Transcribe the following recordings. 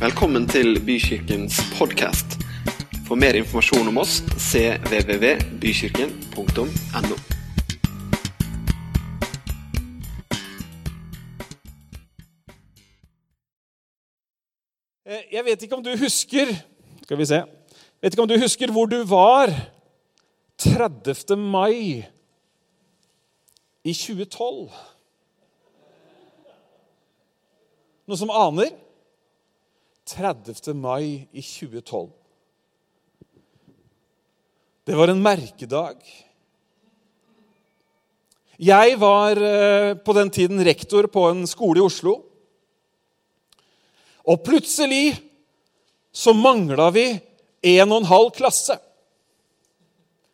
Velkommen til Bykirkens podkast. For mer informasjon om oss cvvvbykirken.no. Eh, Jeg vet ikke om du husker Skal vi se. Jeg vet ikke om du husker hvor du var 30. mai i 2012. Noen som aner? 30. mai i 2012. Det var en merkedag. Jeg var eh, på den tiden rektor på en skole i Oslo. Og plutselig så mangla vi en og en halv klasse.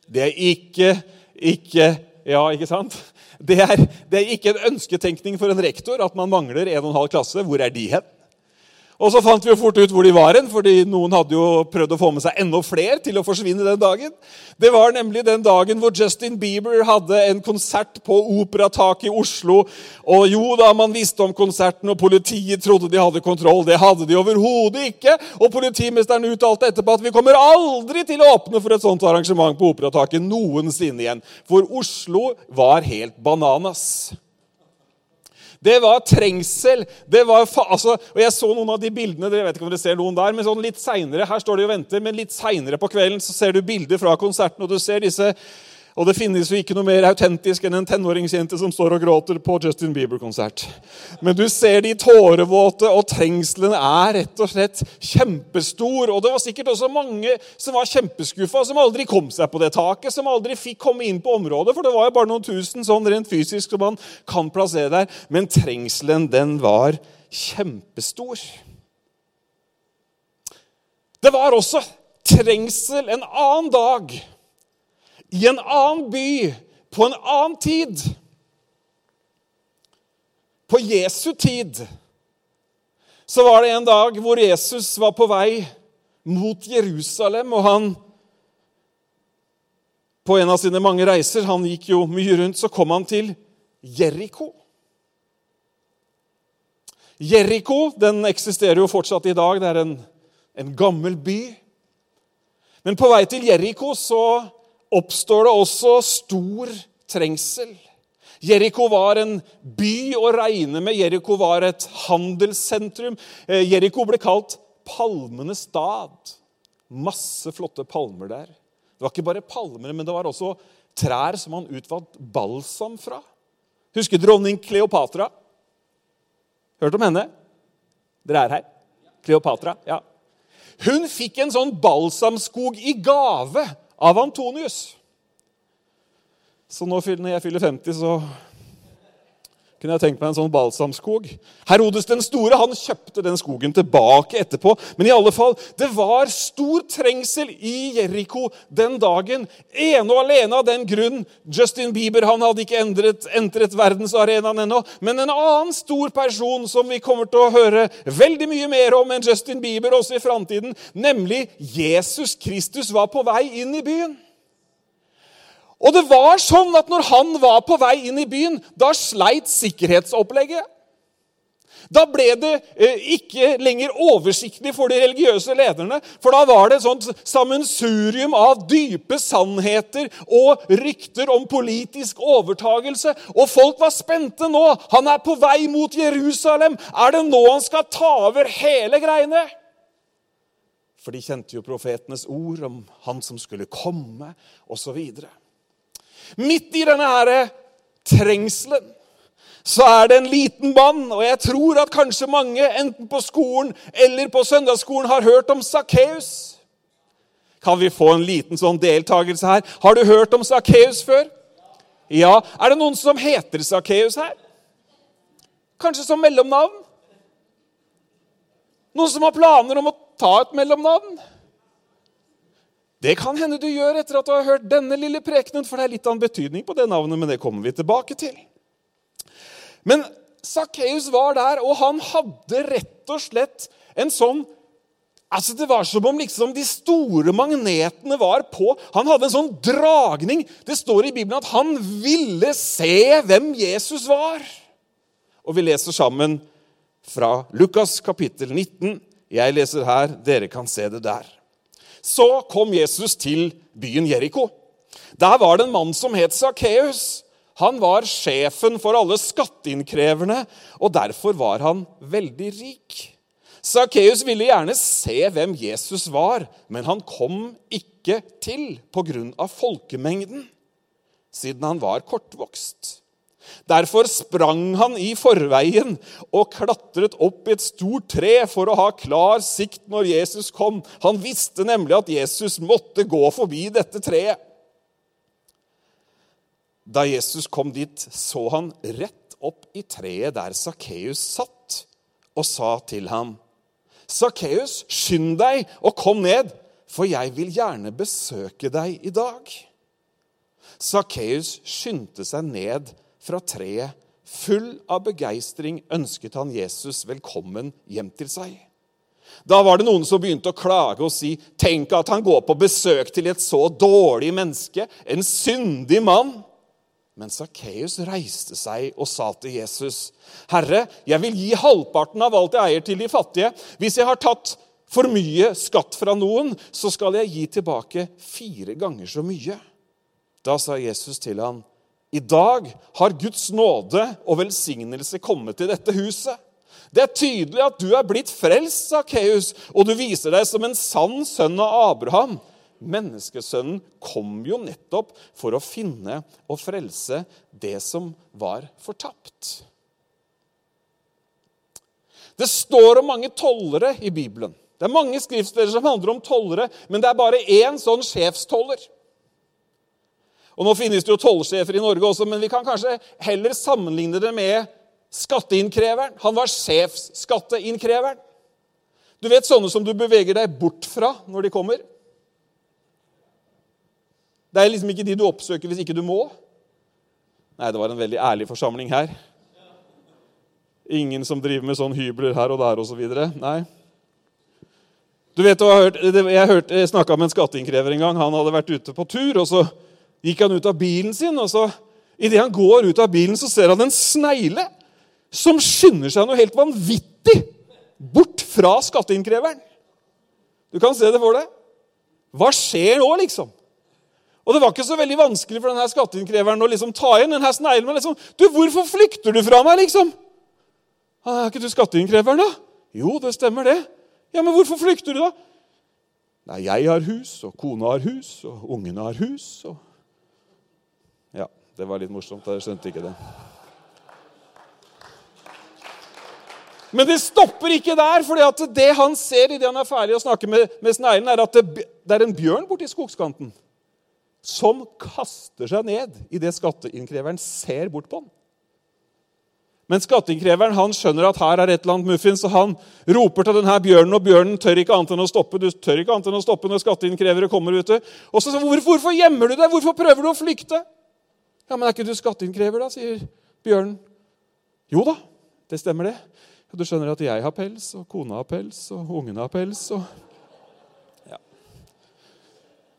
Det er ikke, ikke Ja, ikke sant? Det er, det er ikke en ønsketenkning for en rektor at man mangler en og en halv klasse. Hvor er de hen? Og så fant vi jo fort ut hvor de var hen, fordi noen hadde jo prøvd å få med seg enda flere til å forsvinne den dagen. Det var nemlig den dagen hvor Justin Bieber hadde en konsert på Operataket i Oslo. Og jo da, man visste om konserten, og politiet trodde de hadde kontroll. Det hadde de overhodet ikke. Og politimesteren uttalte etterpå at vi kommer aldri til å åpne for et sånt arrangement på Operataket noensinne igjen. For Oslo var helt bananas. Det var trengsel. det var altså, og Jeg så noen av de bildene. dere vet ikke om dere ser noen der, men sånn litt senere, litt seinere på kvelden så ser du bilder fra konserten. og du ser disse, og Det finnes jo ikke noe mer autentisk enn en tenåringsjente som står og gråter på Justin Bieber-konsert. Men du ser de tårevåte, og trengselen er rett og slett kjempestor. Og det var sikkert også mange som var kjempeskuffa, som aldri kom seg på det taket, som aldri fikk komme inn på området, for det var jo bare noen tusen sånn rent fysisk som man kan plassere der. Men trengselen, den var kjempestor. Det var også trengsel en annen dag, i en annen by, på en annen tid. På Jesu tid så var det en dag hvor Jesus var på vei mot Jerusalem, og han på en av sine mange reiser Han gikk jo mye rundt. Så kom han til Jeriko. Jeriko den eksisterer jo fortsatt i dag. Det er en, en gammel by. Men på vei til Jeriko så oppstår det også stor trengsel. Jeriko var en by å regne med. Jeriko var et handelssentrum. Eh, Jeriko ble kalt palmenes stad. Masse flotte palmer der. Det var ikke bare palmer, men det var også trær som han utvant balsam fra. Husker dronning Kleopatra? Hørt om henne? Dere er her? Kleopatra? Ja. Hun fikk en sånn balsamskog i gave av Antonius. Så nå når jeg fyller 50, så kunne jeg tenkt meg en sånn balsamskog. Herodes den store han kjøpte den skogen tilbake etterpå. Men i alle fall, det var stor trengsel i Jeriko den dagen. Ene og alene av den grunn Justin Bieber han hadde ikke endret, entret verdensarenaen ennå. Men en annen stor person som vi kommer til å høre veldig mye mer om enn Justin Bieber også i framtiden, nemlig Jesus Kristus, var på vei inn i byen. Og det var sånn at når han var på vei inn i byen, da sleit sikkerhetsopplegget. Da ble det eh, ikke lenger oversiktlig for de religiøse lederne. For da var det et sånt sammensurium av dype sannheter og rykter om politisk overtagelse. Og folk var spente nå. Han er på vei mot Jerusalem. Er det nå han skal ta over hele greiene? For de kjente jo profetenes ord om han som skulle komme, osv. Midt i denne her trengselen så er det en liten mann, og jeg tror at kanskje mange, enten på skolen eller på søndagsskolen, har hørt om Sakkeus. Kan vi få en liten sånn deltakelse her? Har du hørt om Sakkeus før? Ja. Er det noen som heter Sakkeus her? Kanskje som mellomnavn? Noen som har planer om å ta et mellomnavn? Det kan hende du gjør etter at du har hørt denne lille prekenen, for det er litt av en betydning på det navnet, men det kommer vi tilbake til. Men Sakkeus var der, og han hadde rett og slett en sånn Altså, Det var som om liksom de store magnetene var på. Han hadde en sånn dragning. Det står i Bibelen at han ville se hvem Jesus var. Og vi leser sammen fra Lukas kapittel 19, Jeg leser her, dere kan se det der. Så kom Jesus til byen Jeriko. Der var det en mann som het Sakkeus. Han var sjefen for alle skatteinnkreverne, og derfor var han veldig rik. Sakkeus ville gjerne se hvem Jesus var, men han kom ikke til pga. folkemengden, siden han var kortvokst. Derfor sprang han i forveien og klatret opp i et stort tre for å ha klar sikt når Jesus kom. Han visste nemlig at Jesus måtte gå forbi dette treet. Da Jesus kom dit, så han rett opp i treet der Sakkeus satt, og sa til ham, 'Sakkeus, skynd deg og kom ned, for jeg vil gjerne besøke deg i dag.' Sakkeus skyndte seg ned fra treet. Full av begeistring ønsket han Jesus velkommen hjem til seg. Da var det noen som begynte å klage og si, 'Tenk at han går på besøk til et så dårlig menneske, en syndig mann.' Men Sakkeus reiste seg og sa til Jesus, 'Herre, jeg vil gi halvparten av alt jeg eier, til de fattige.' 'Hvis jeg har tatt for mye skatt fra noen, så skal jeg gi tilbake fire ganger så mye.' Da sa Jesus til ham, 'I dag har Guds nåde og velsignelse kommet til dette huset.' Det er tydelig at du er blitt frelst, Sakkeus, og du viser deg som en sann sønn av Abraham. Menneskesønnen kom jo nettopp for å finne og frelse det som var fortapt. Det står om mange tollere i Bibelen. Det er mange skriftsteder som handler om tollere, men det er bare én sånn sjefstoller. Og Nå finnes det jo tollsjefer i Norge også, men vi kan kanskje heller sammenligne det med skatteinnkreveren. Han var sjefsskatteinnkreveren. Du vet sånne som du beveger deg bort fra når de kommer? Det er liksom ikke de du oppsøker hvis ikke du må. Nei, det var en veldig ærlig forsamling her. Ingen som driver med sånn hybler her og der osv. Nei. Du vet, Jeg, jeg snakka med en skatteinnkrever en gang. Han hadde vært ute på tur, og så gikk han ut av bilen sin. og så Idet han går ut av bilen, så ser han en snegle som skynder seg noe helt vanvittig bort fra skatteinnkreveren. Du kan se det for deg. Hva skjer nå, liksom? Og det var ikke så veldig vanskelig for denne skatteinnkreveren å liksom ta inn denne sneglen. Men liksom, du, 'Hvorfor flykter du fra meg?' liksom. «Ah, 'Er ikke du skatteinnkreveren, da?' 'Jo, det stemmer, det.' 'Ja, Men hvorfor flykter du, da?' 'Nei, jeg har hus, og kona har hus, og ungene har hus.' Og... Ja, det var litt morsomt. Jeg skjønte ikke det. Men det stopper ikke der. for det han ser idet han er ferdig å snakke med, med sneglen, er at det, det er en bjørn borti skogskanten som kaster seg ned idet skatteinnkreveren ser bort på han. Men skatteinnkreveren han skjønner at her er et eller annet muffins, så han roper til denne bjørnen, og bjørnen tør ikke annet enn å stoppe Du tør ikke annet enn å stoppe når skatteinnkrevere kommer. ute. Og så hvorfor, hvorfor gjemmer du deg? Hvorfor prøver du å flykte? Ja, men er ikke du skatteinnkrever, da? sier bjørnen. Jo da, det stemmer det. Du skjønner at jeg har pels, og kona har pels, og ungene har pels. og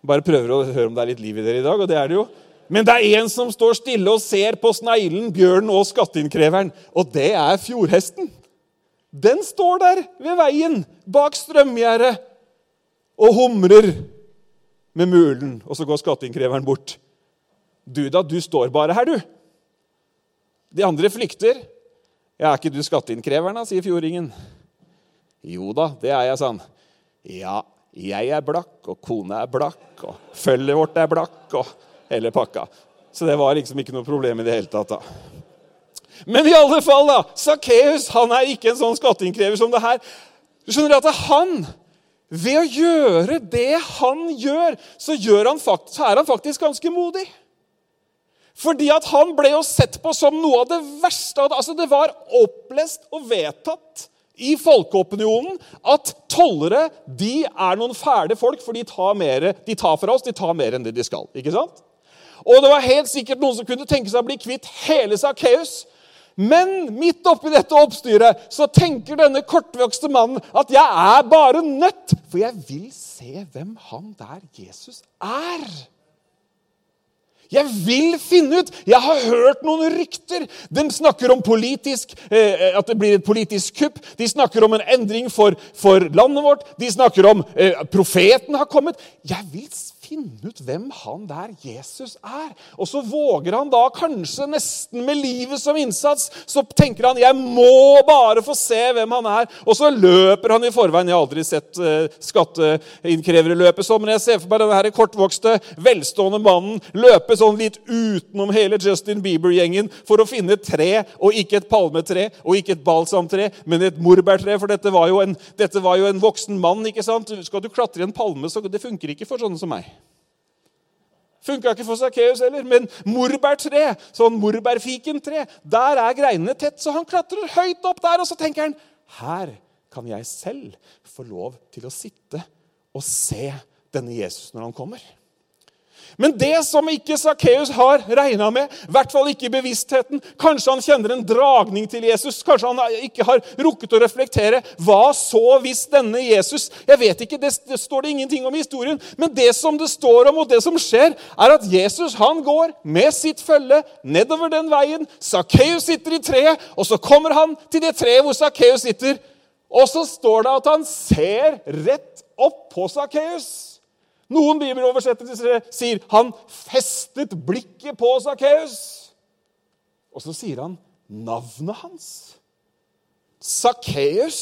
bare prøver å høre om det er litt liv i dere i dag, og det er det jo. Men det er en som står stille og ser på sneglen, bjørnen og skatteinnkreveren. Og det er fjordhesten. Den står der ved veien, bak strømgjerdet, og humrer med mulen. Og så går skatteinnkreveren bort. Du da, du står bare her, du. De andre flykter. Ja, er ikke du skatteinnkreveren, da, sier fjordingen. Jo da, det er jeg, sa han. Ja, jeg er blakk, og kona er blakk, og følget vårt er blakk, og hele pakka. Så det var liksom ikke noe problem i det hele tatt. da. Men i alle fall, da, Sakkeus er ikke en sånn skatteinnkrever som det her. Du skjønner at han, ved å gjøre det han gjør, så, gjør han så er han faktisk ganske modig. Fordi at han ble jo sett på som noe av det verste. Altså Det var opplest og vedtatt i folkeopinionen at tollere de er noen fæle folk, for de tar, mer, de tar fra oss de tar mer enn det de skal. ikke sant? Og det var helt sikkert noen som kunne tenke seg å bli kvitt hele Sakkeus. Men midt oppi dette oppstyret så tenker denne kortvokste mannen at jeg er bare nødt, for jeg vil se hvem han der Jesus er. Jeg vil finne ut! Jeg har hørt noen rykter. De snakker om politisk, eh, at det blir et politisk kupp. De snakker om en endring for, for landet vårt. De snakker om eh, profeten har kommet. Jeg vil finne ut hvem han der Jesus er. Og så våger han da, kanskje nesten med livet som innsats, så tenker han jeg må bare få se hvem han er. Og så løper han i forveien. Jeg har aldri sett uh, skatteinnkrevere løpe sånn, men jeg ser for meg denne kortvokste, velstående mannen løpe sånn litt utenom hele Justin Bieber-gjengen for å finne et tre, og ikke et palmetre og ikke et balsamtre, men et morbærtre. For dette var, jo en, dette var jo en voksen mann. ikke sant? Skal du klatre i en palme, så det funker ikke for sånne som meg. Funka ikke for Sakkeus heller. Men morbærtre, sånn morbærfikentre, der er greinene tett, så han klatrer høyt opp der. Og så tenker han her kan jeg selv få lov til å sitte og se denne Jesus når han kommer. Men det som ikke Sakkeus har regna med, i hvert fall ikke i bevisstheten Kanskje han kjenner en dragning til Jesus, kanskje han ikke har rukket å reflektere. Hva så hvis denne Jesus Jeg vet ikke, det, det står det ingenting om i historien. Men det som det står om, og det som skjer, er at Jesus han går med sitt følge nedover den veien. Sakkeus sitter i treet, og så kommer han til det treet hvor Sakkeus sitter. Og så står det at han ser rett opp på Sakkeus. Noen bibeloversettelser sier han festet blikket på Sakkeus. Og så sier han navnet hans. Sakkeus.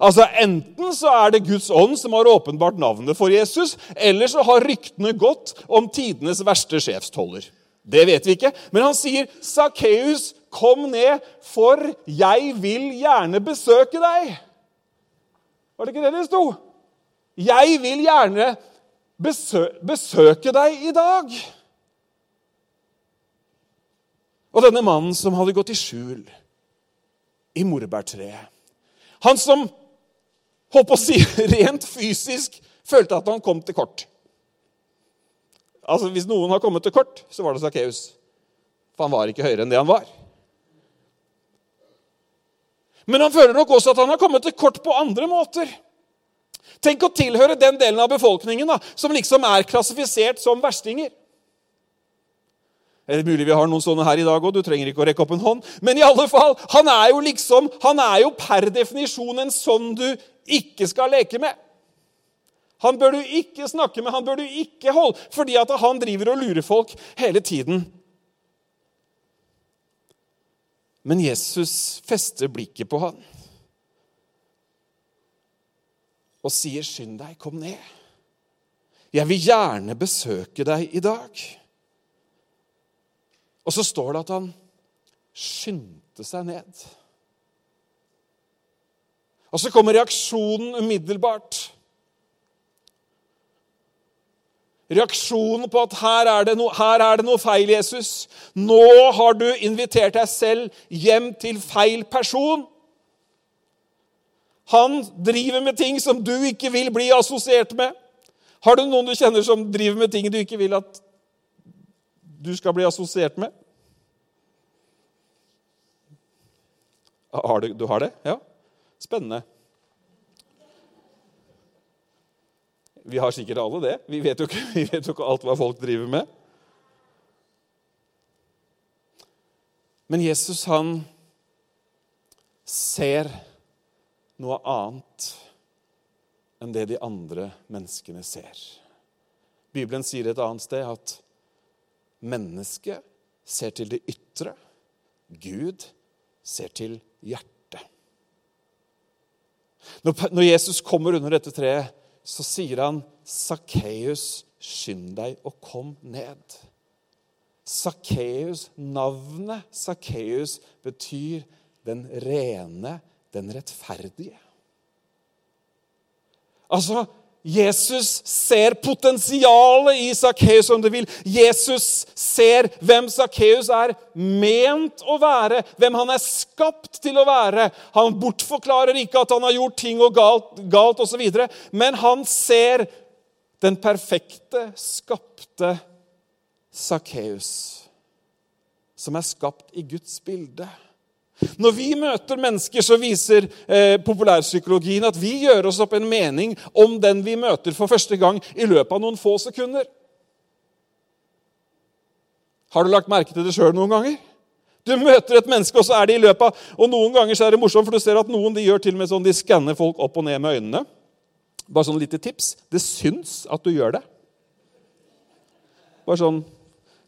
Altså, Enten så er det Guds ånd som har åpenbart navnet for Jesus, eller så har ryktene gått om tidenes verste sjefstoller. Det vet vi ikke. Men han sier, 'Sakkeus, kom ned, for jeg vil gjerne besøke deg'. Var det ikke det det sto? Jeg vil gjerne besø besøke deg i dag. Og denne mannen som hadde gått i skjul i morbærtreet Han som holdt på å si rent fysisk følte at han kom til kort. Altså, Hvis noen har kommet til kort, så var det Sakkeus. For han var ikke høyere enn det han var. Men han føler nok også at han har kommet til kort på andre måter. Tenk å tilhøre den delen av befolkningen da, som liksom er klassifisert som verstinger. Er det mulig vi har noen sånne her i dag òg? Du trenger ikke å rekke opp en hånd. Men i alle fall, han er jo liksom, han er jo per definisjon en sånn du ikke skal leke med. Han bør du ikke snakke med, han bør du ikke holde, fordi at han driver og lurer folk hele tiden. Men Jesus fester blikket på han og sier, 'Skynd deg, kom ned. Jeg vil gjerne besøke deg i dag.' Og så står det at han skyndte seg ned. Og så kommer reaksjonen umiddelbart. Reaksjonen på at her er, no, her er, det noe feil, Jesus. Nå har du invitert deg selv hjem til feil person. Han driver med ting som du ikke vil bli assosiert med. Har du noen du kjenner som driver med ting du ikke vil at du skal bli assosiert med? Har du, du har det? Ja? Spennende. Vi har sikkert alle det. Vi vet jo ikke, vi vet jo ikke alt hva folk driver med. Men Jesus, han ser noe annet enn det de andre menneskene ser. Bibelen sier et annet sted at mennesket ser til det ytre. Gud ser til hjertet. Når Jesus kommer under dette treet, så sier han, 'Sakkeus, skynd deg og kom ned'. Sakkeus, navnet Sakkeus betyr den rene den rettferdige. Altså, Jesus ser potensialet i Sakkeus, om du vil. Jesus ser hvem Sakkeus er ment å være, hvem han er skapt til å være. Han bortforklarer ikke at han har gjort ting og galt, galt osv., men han ser den perfekte, skapte Sakkeus, som er skapt i Guds bilde. Når vi møter mennesker, så viser eh, populærpsykologien at vi gjør oss opp en mening om den vi møter for første gang, i løpet av noen få sekunder. Har du lagt merke til det sjøl noen ganger? Du møter et menneske, og så er det i løpet av Og noen ganger så er det morsomt, for du ser at noen de gjør til og med sånn, de skanner folk opp og ned med øynene. Bare sånn lite tips. Det syns at du gjør det. Bare sånn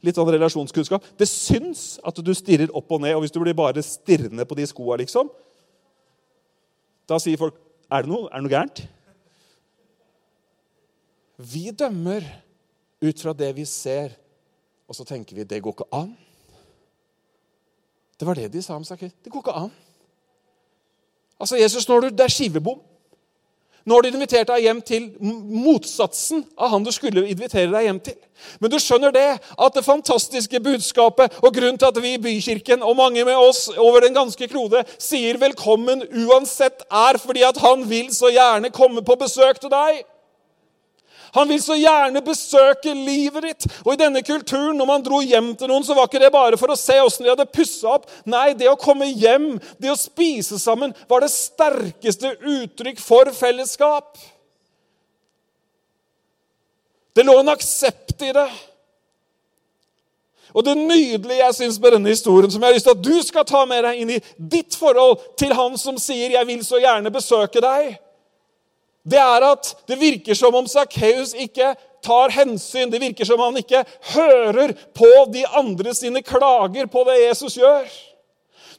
litt sånn relasjonskunnskap. Det syns at du stirrer opp og ned, og hvis du blir bare stirrende på de skoa, liksom, da sier folk er det noe, er det noe gærent? Vi dømmer ut fra det vi ser, og så tenker vi det går ikke an. Det var det de sa om Sakkeus. Det går ikke an. Altså, Jesus, når du, Det er skivebom. Nå har du invitert deg hjem til motsatsen av han du skulle invitere deg hjem til. Men du skjønner det, at det fantastiske budskapet og grunnen til at vi i Bykirken og mange med oss over den ganske klode sier velkommen uansett, er fordi at han vil så gjerne komme på besøk til deg. Han vil så gjerne besøke livet ditt. Og i denne kulturen, når man dro hjem til noen, så var ikke det bare for å se åssen de hadde pussa opp. Nei, det å komme hjem, det å spise sammen, var det sterkeste uttrykk for fellesskap. Det lå en aksept i det. Og det nydelige jeg synes med denne historien, som jeg har lyst til at du skal ta med deg inn i ditt forhold til han som sier 'Jeg vil så gjerne besøke deg', det er at det virker som om Sakkeus ikke tar hensyn. Det virker som om han ikke hører på de andre sine klager på det Jesus gjør.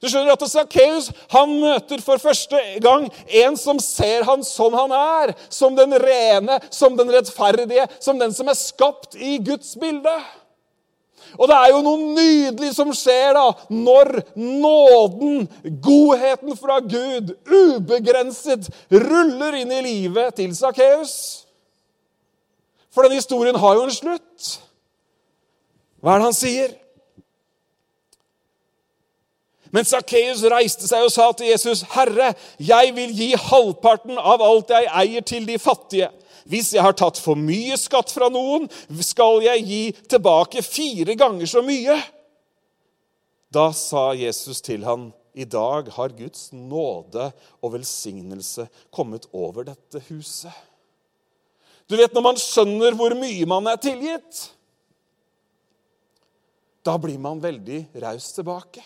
Du skjønner at Sakkeus møter for første gang en som ser han som han er. Som den rene, som den rettferdige, som den som er skapt i Guds bilde. Og det er jo noe nydelig som skjer da, når nåden, godheten fra Gud, ubegrenset, ruller inn i livet til Sakkeus. For denne historien har jo en slutt. Hva er det han sier? Men Sakkeus reiste seg og sa til Jesus, 'Herre, jeg vil gi halvparten av alt jeg eier, til de fattige.' Hvis jeg har tatt for mye skatt fra noen, skal jeg gi tilbake fire ganger så mye. Da sa Jesus til han, i dag har Guds nåde og velsignelse kommet over dette huset. Du vet, Når man skjønner hvor mye man er tilgitt, da blir man veldig raus tilbake.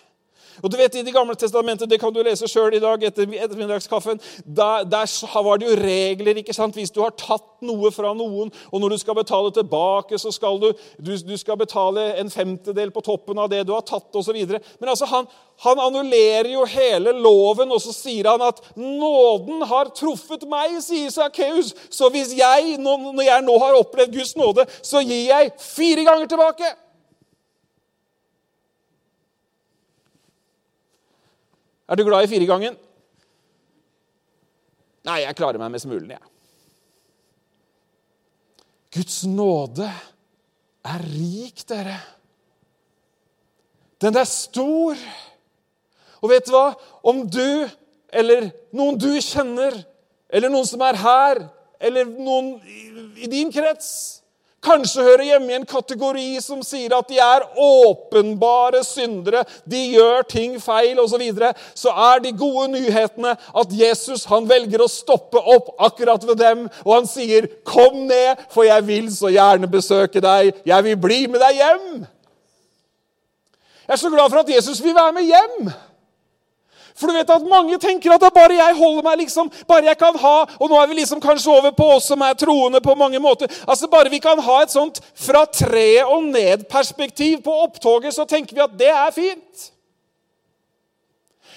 Og du vet, I Det gamle testamentet det kan du lese sjøl i dag etter ettermiddagskaffen, der, der var det jo regler. ikke sant? Hvis du har tatt noe fra noen, og når du skal betale tilbake, så skal du, du, du skal betale en femtedel på toppen av det du har tatt, osv. Men altså, han, han annullerer jo hele loven, og så sier han at 'nåden har truffet meg', sier Sakkeus. Så hvis jeg, når jeg nå har opplevd Guds nåde, så gir jeg fire ganger tilbake. Er du glad i firegangen? Nei, jeg klarer meg med smulen, jeg. Guds nåde er rik, dere. Den er stor. Og vet du hva? Om du eller noen du kjenner, eller noen som er her, eller noen i din krets kanskje hører hjemme i en kategori som sier at de er åpenbare syndere, de gjør ting feil osv., så, videre, så er de gode nyhetene at Jesus han velger å stoppe opp akkurat ved dem, og han sier, 'Kom ned, for jeg vil så gjerne besøke deg. Jeg vil bli med deg hjem.' Jeg er så glad for at Jesus vil være med hjem. For du vet at mange tenker at det er bare jeg holder meg liksom, bare jeg kan ha Og nå er vi liksom kanskje over på oss som er troende på mange måter. Altså Bare vi kan ha et sånt fra treet og ned-perspektiv på opptoget, så tenker vi at det er fint.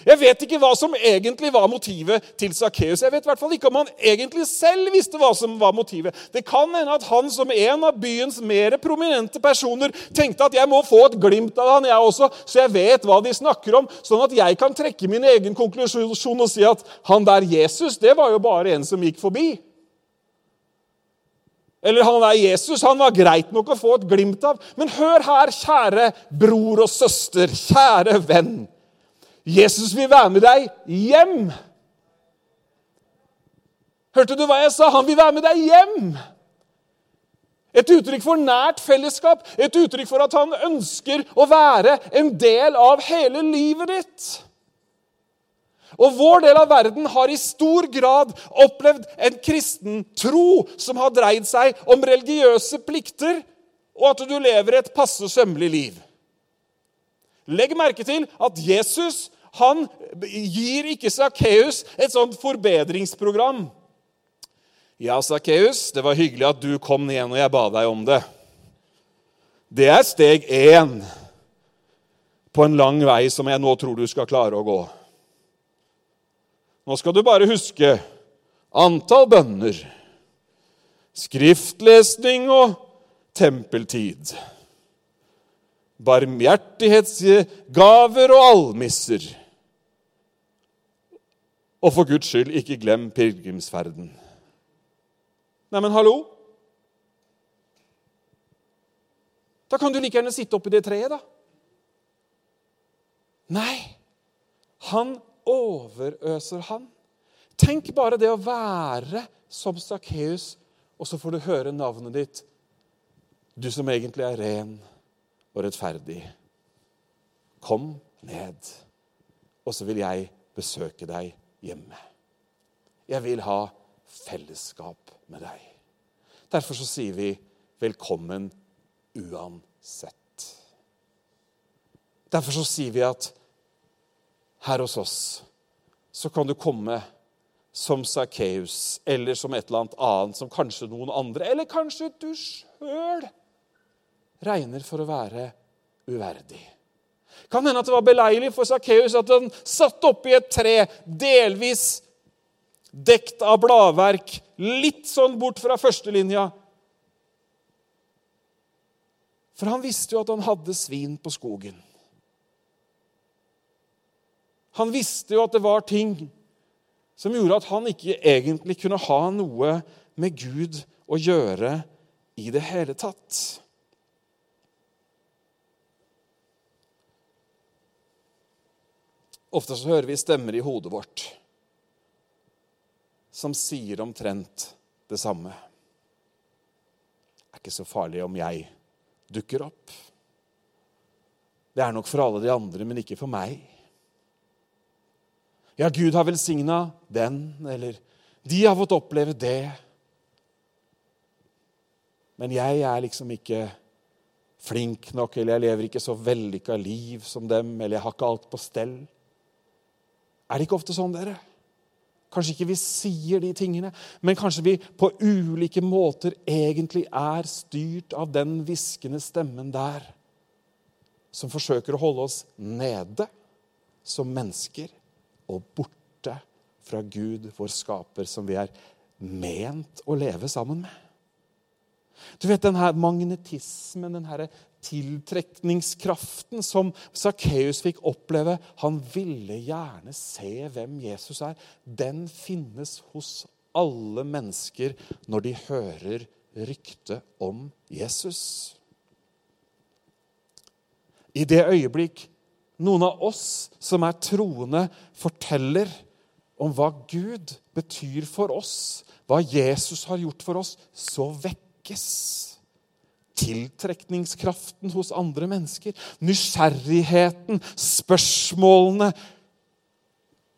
Jeg vet ikke hva som egentlig var motivet til Sakkeus. Jeg vet i hvert fall ikke om han egentlig selv visste hva som var motivet. Det kan hende at han som en av byens mer prominente personer tenkte at jeg må få et glimt av han, jeg også, så jeg vet hva de snakker om, sånn at jeg kan trekke min egen konklusjon og si at han der Jesus, det var jo bare en som gikk forbi. Eller han der Jesus han var greit nok å få et glimt av. Men hør her, kjære bror og søster, kjære venn. Jesus vil være med deg hjem. Hørte du hva jeg sa? Han vil være med deg hjem. Et uttrykk for nært fellesskap, et uttrykk for at han ønsker å være en del av hele livet ditt. Og Vår del av verden har i stor grad opplevd en kristen tro som har dreid seg om religiøse plikter, og at du lever et passe sømmelig liv. Legg merke til at Jesus han gir ikke Sakkeus et sånt forbedringsprogram. Ja, Sakkeus, det var hyggelig at du kom ned når jeg ba deg om det. Det er steg én på en lang vei som jeg nå tror du skal klare å gå. Nå skal du bare huske antall bønner, skriftlesning og tempeltid. Barmhjertighetsgaver og almisser. Og for Guds skyld, ikke glem pilegrimsferden. Neimen, hallo? Da kan du like gjerne sitte oppi det treet, da. Nei, han overøser han. Tenk bare det å være som Sakkeus, og så får du høre navnet ditt. Du som egentlig er ren og rettferdig. Kom ned, og så vil jeg besøke deg hjemme. Jeg vil ha fellesskap med deg. Derfor så sier vi velkommen uansett. Derfor så sier vi at her hos oss så kan du komme som Sakkeus eller som et eller annet annet som kanskje noen andre, eller kanskje du sjøl regner for å være uverdig. Kan hende at det var beleilig for Sakkeus at han satt oppi et tre, delvis dekt av bladverk, litt sånn bort fra førstelinja. For han visste jo at han hadde svin på skogen. Han visste jo at det var ting som gjorde at han ikke egentlig kunne ha noe med Gud å gjøre i det hele tatt. Ofte så hører vi stemmer i hodet vårt som sier omtrent det samme. Det er ikke så farlig om jeg dukker opp. Det er nok for alle de andre, men ikke for meg. Ja, Gud har velsigna den, eller de har fått oppleve det. Men jeg er liksom ikke flink nok, eller jeg lever ikke så vellykka liv som dem, eller jeg har ikke alt på stell. Er det ikke ofte sånn, dere? Kanskje ikke vi sier de tingene, men kanskje vi på ulike måter egentlig er styrt av den hviskende stemmen der, som forsøker å holde oss nede som mennesker og borte fra Gud, vår skaper, som vi er ment å leve sammen med. Du vet, den her magnetismen, den her tiltrekningskraften som Sakkeus fikk oppleve Han ville gjerne se hvem Jesus er. Den finnes hos alle mennesker når de hører ryktet om Jesus. I det øyeblikk noen av oss som er troende, forteller om hva Gud betyr for oss, hva Jesus har gjort for oss, så vekkes tiltrekningskraften hos andre mennesker. Nysgjerrigheten, spørsmålene.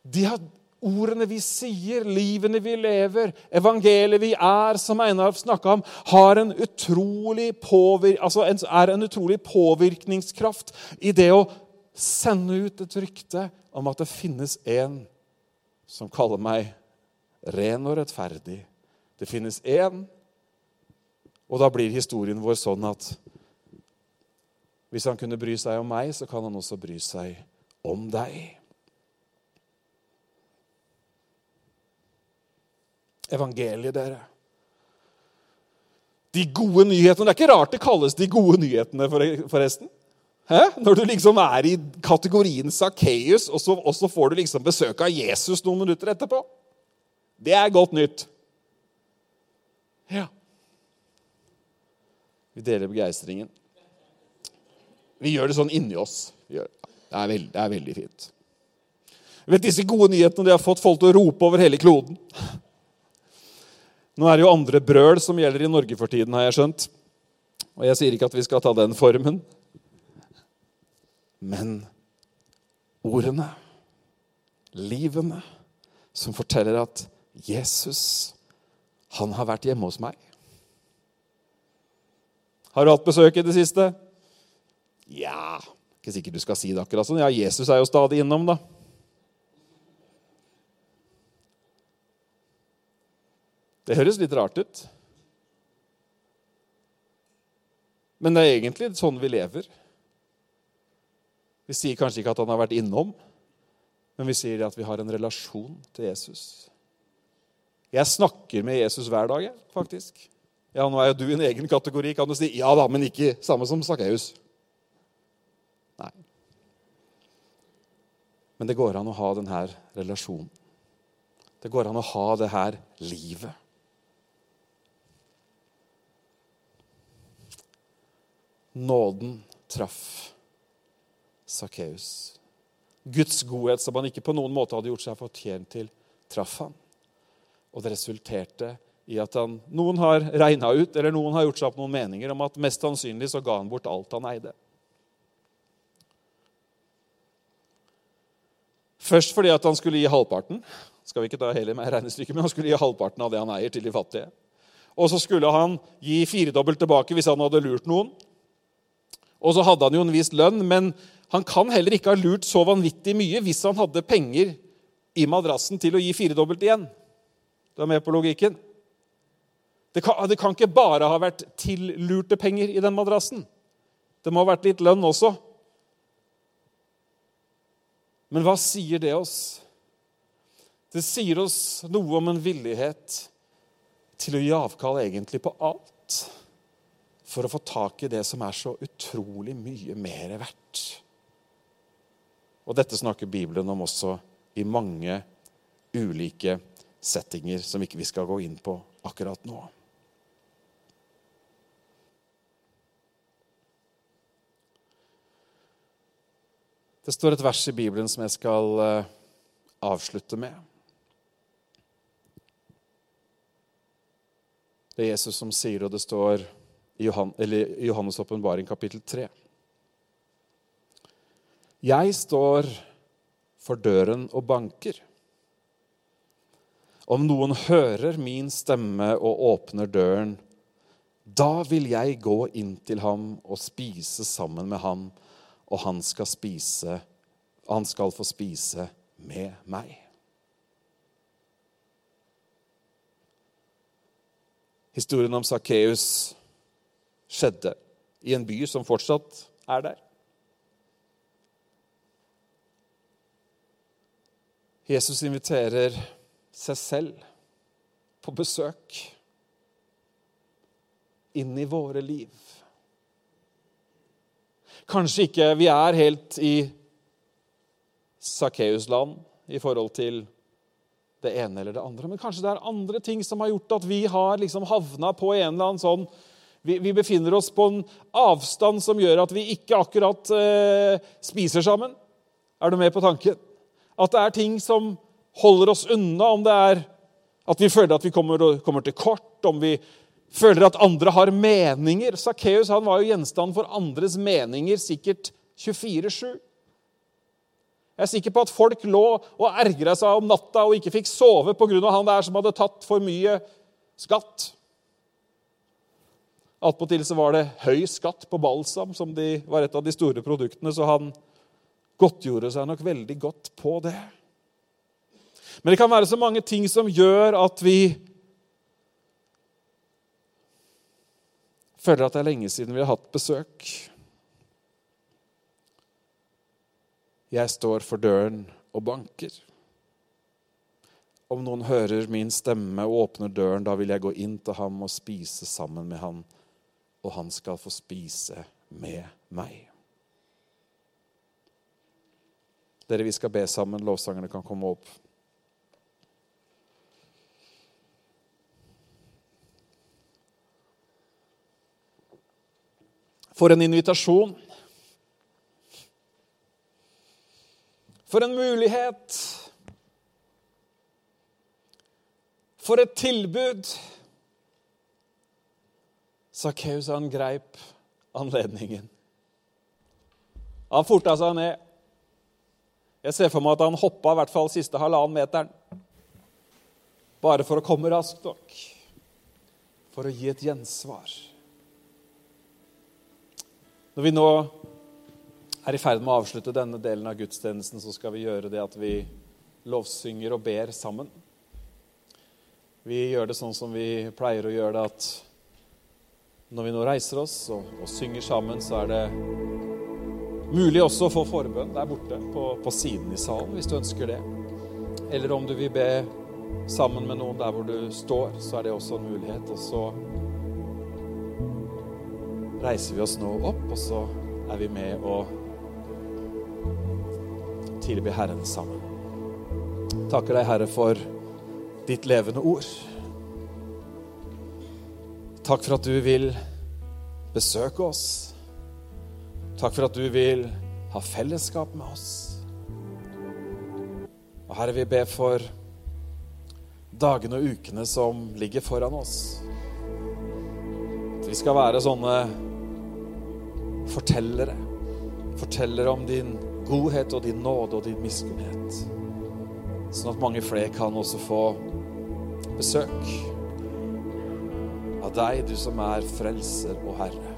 De har ordene vi sier, livene vi lever, evangeliet vi er, som Einar snakka om, en altså er en utrolig påvirkningskraft i det å sende ut et rykte om at det finnes en som kaller meg ren og rettferdig. Det finnes en og da blir historien vår sånn at hvis han kunne bry seg om meg, så kan han også bry seg om deg. Evangeliet, dere. De gode nyhetene. Det er ikke rart det kalles de gode nyhetene, forresten. Hæ? Når du liksom er i kategorien Sakkeus, og, og, så får du liksom besøk av Jesus noen minutter etterpå. Det er godt nytt. Ja. Vi deler begeistringen. Vi gjør det sånn inni oss. Det er, veldig, det er veldig fint. Vet, disse gode nyhetene de har fått folk til å rope over hele kloden. Nå er det jo andre brøl som gjelder i Norge for tiden, har jeg skjønt. Og jeg sier ikke at vi skal ta den formen. Men ordene, livene, som forteller at Jesus, han har vært hjemme hos meg. Har du hatt besøk i det siste? Ja Ikke sikkert du skal si det akkurat sånn. Ja, Jesus er jo stadig innom, da. Det høres litt rart ut. Men det er egentlig sånn vi lever. Vi sier kanskje ikke at han har vært innom, men vi sier at vi har en relasjon til Jesus. Jeg snakker med Jesus hver dag, faktisk. Ja, Nå er jo du i en egen kategori. Kan du si ja da, men ikke samme som Sakkeus? Nei. Men det går an å ha denne relasjonen. Det går an å ha det her livet. Nåden traff Sakkeus. Guds godhet, som han ikke på noen måte hadde gjort seg fortjent til, traff han. Og det resulterte i at han, noen har regna ut, eller noen har gjort seg opp noen meninger om at mest sannsynlig så ga han bort alt han eide. Først fordi at han skulle gi halvparten. Skal vi ikke ta hele med regnestykket, men han skulle gi halvparten av det han eier, til de fattige. Og så skulle han gi firedobbelt tilbake hvis han hadde lurt noen. Og så hadde han jo en viss lønn, men han kan heller ikke ha lurt så vanvittig mye hvis han hadde penger i madrassen til å gi firedobbelt igjen. Du er med på logikken? Det kan, det kan ikke bare ha vært tillurte penger i den madrassen. Det må ha vært litt lønn også. Men hva sier det oss? Det sier oss noe om en villighet til å gi avkall egentlig på alt for å få tak i det som er så utrolig mye mer verdt. Og dette snakker Bibelen om også i mange ulike settinger som ikke vi skal gå inn på akkurat nå. Det står et vers i Bibelen som jeg skal eh, avslutte med. Det er Jesus som sier, og det står i Johannes' åpenbaring kapittel 3. Jeg står for døren og banker. Om noen hører min stemme og åpner døren, da vil jeg gå inn til ham og spise sammen med ham, og han skal, spise, han skal få spise med meg. Historien om Sakkeus skjedde i en by som fortsatt er der. Jesus inviterer seg selv på besøk inn i våre liv. Kanskje ikke vi er helt i Sakkeus-land i forhold til det ene eller det andre, men kanskje det er andre ting som har gjort at vi har liksom havna på en eller annen sånn vi, vi, befinner oss på en avstand som gjør at vi ikke akkurat eh, spiser sammen. Er du med på tanken? At det er ting som holder oss unna, om det er at vi føler at vi kommer, kommer til kort, om vi føler at andre har meninger. Sakkeus var jo gjenstand for andres meninger sikkert 24-7. Jeg er sikker på at folk lå og ergra seg om natta og ikke fikk sove pga. han der som hadde tatt for mye skatt. Attpåtil var det høy skatt på balsam, som de, var et av de store produktene, så han godtgjorde seg nok veldig godt på det. Men det kan være så mange ting som gjør at vi føler at det er lenge siden vi har hatt besøk. Jeg står for døren og banker. Om noen hører min stemme og åpner døren, da vil jeg gå inn til ham og spise sammen med ham og han skal få spise med meg. Dere, vi skal be sammen. Lovsangerne kan komme opp. For en invitasjon. For en mulighet. For et tilbud. Sakkeus han greip anledningen. Han forta seg ned. Jeg ser for meg at han hoppa i hvert fall siste halvannen meteren. Bare for å komme raskt nok. For å gi et gjensvar. Når vi nå er i ferd med å avslutte denne delen av gudstjenesten, så skal vi gjøre det at vi lovsynger og ber sammen. Vi gjør det sånn som vi pleier å gjøre det, at når vi nå reiser oss og, og synger sammen, så er det mulig også å få forbønn der borte på, på siden i salen, hvis du ønsker det. Eller om du vil be sammen med noen der hvor du står, så er det også en mulighet. Og så reiser vi oss nå opp, og så er vi med og tilbe Herren sammen. Takker deg, Herre, for ditt levende ord. Takk for at du vil besøke oss. Takk for at du vil ha fellesskap med oss. Og Herre, vi ber for dagene og ukene som ligger foran oss. At vi skal være sånne fortellere. Fortellere om din godhet og din nåde og din miskunnhet. Sånn at mange flere kan også få besøk av deg, du som er frelser og Herre.